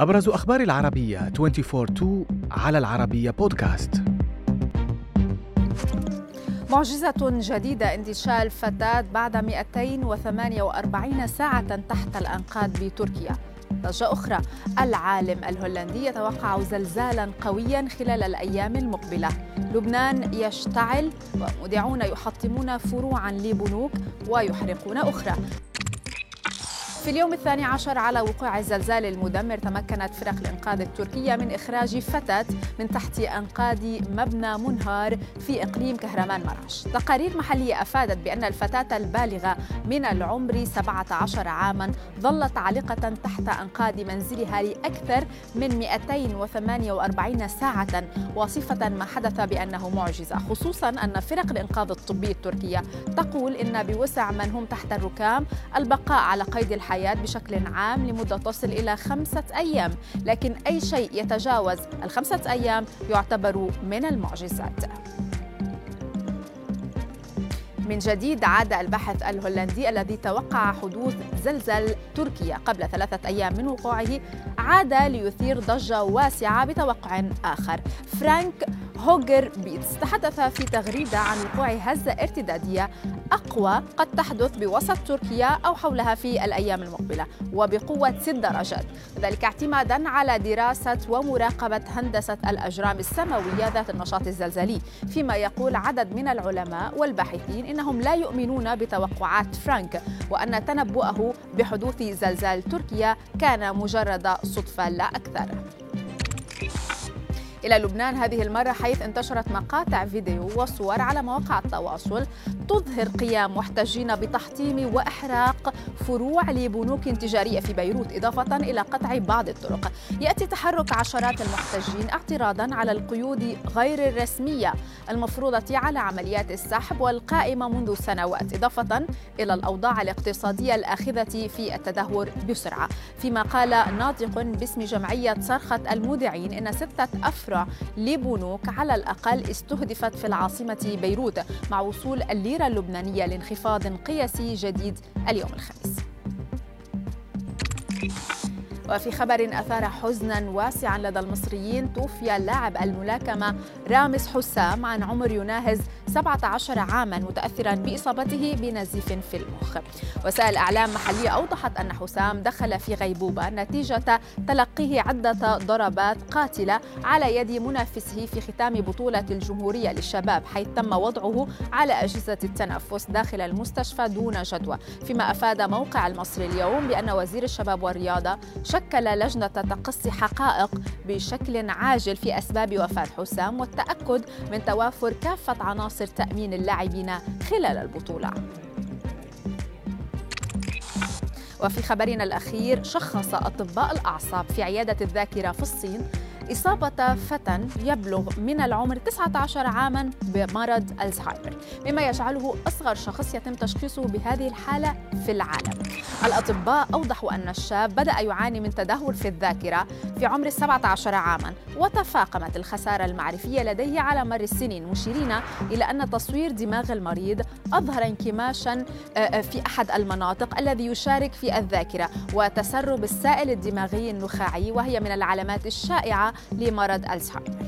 أبرز أخبار العربية 24 على العربية بودكاست معجزة جديدة اندشال فتاة بعد 248 ساعة تحت الأنقاض بتركيا. ضجة أخرى العالم الهولندي يتوقع زلزالا قويا خلال الأيام المقبلة. لبنان يشتعل ومذيعون يحطمون فروعا لبنوك ويحرقون أخرى. في اليوم الثاني عشر على وقوع الزلزال المدمر تمكنت فرق الإنقاذ التركية من إخراج فتاة من تحت أنقاض مبنى منهار في إقليم كهرمان مرعش تقارير محلية أفادت بأن الفتاة البالغة من العمر 17 عاما ظلت عالقة تحت أنقاض منزلها لأكثر من 248 ساعة وصفة ما حدث بأنه معجزة. خصوصا أن فرق الإنقاذ الطبي التركية تقول إن بوسع من هم تحت الركام البقاء على قيد الحياة. الحياة بشكل عام لمدة تصل إلى خمسة أيام لكن أي شيء يتجاوز الخمسة أيام يعتبر من المعجزات. من جديد عاد الباحث الهولندي الذي توقع حدوث زلزال تركيا قبل ثلاثة أيام من وقوعه عاد ليثير ضجة واسعة بتوقع آخر. فرانك هوجر بيتس تحدث في تغريدة عن وقوع هزة ارتدادية أقوى قد تحدث بوسط تركيا أو حولها في الأيام المقبلة وبقوة ست درجات. ذلك اعتمادا على دراسة ومراقبة هندسة الأجرام السماوية ذات النشاط الزلزالي فيما يقول عدد من العلماء والباحثين إنهم لا يؤمنون بتوقعات فرانك وأن تنبؤه بحدوث زلزال تركيا كان مجرد صدفة لا أكثر. إلى لبنان هذه المرة حيث انتشرت مقاطع فيديو وصور على مواقع التواصل تظهر قيام محتجين بتحطيم وإحراق فروع لبنوك تجارية في بيروت إضافة إلى قطع بعض الطرق. يأتي تحرك عشرات المحتجين اعتراضا على القيود غير الرسمية المفروضة على عمليات السحب والقائمة منذ سنوات إضافة إلى الأوضاع الاقتصادية الآخذة في التدهور بسرعة. فيما قال ناطق باسم جمعية صرخة المودعين إن ستة أفرع لبنوك على الأقل استهدفت في العاصمة بيروت مع وصول الليرة اللبنانية لانخفاض قياسي جديد اليوم الخميس. وفي خبر أثار حزنا واسعا لدى المصريين توفي اللاعب الملاكمة رامز حسام عن عمر يناهز 17 عاما متأثرا بإصابته بنزيف في المخ. وسائل إعلام محلية أوضحت أن حسام دخل في غيبوبة نتيجة تلقيه عدة ضربات قاتلة على يد منافسه في ختام بطولة الجمهورية للشباب حيث تم وضعه على أجهزة التنفس داخل المستشفى دون جدوى. فيما أفاد موقع المصري اليوم بأن وزير الشباب والرياضة شكل لجنة تقصي حقائق بشكل عاجل في أسباب وفاة حسام والتأكد من توافر كافة عناصر تأمين اللاعبين خلال البطولة. وفي خبرنا الأخير شخص أطباء الأعصاب في عيادة الذاكرة في الصين إصابة فتى يبلغ من العمر 19 عاما بمرض الزهايمر مما يجعله أصغر شخص يتم تشخيصه بهذه الحالة في العالم. الأطباء أوضحوا أن الشاب بدأ يعاني من تدهور في الذاكرة في عمر 17 عاما وتفاقمت الخسارة المعرفية لديه على مر السنين مشيرين إلى أن تصوير دماغ المريض أظهر انكماشا آه، آه، في أحد المناطق الذي يشارك في الذاكرة وتسرب السائل الدماغي النخاعي وهي من العلامات الشائعة لمرض الزهايمر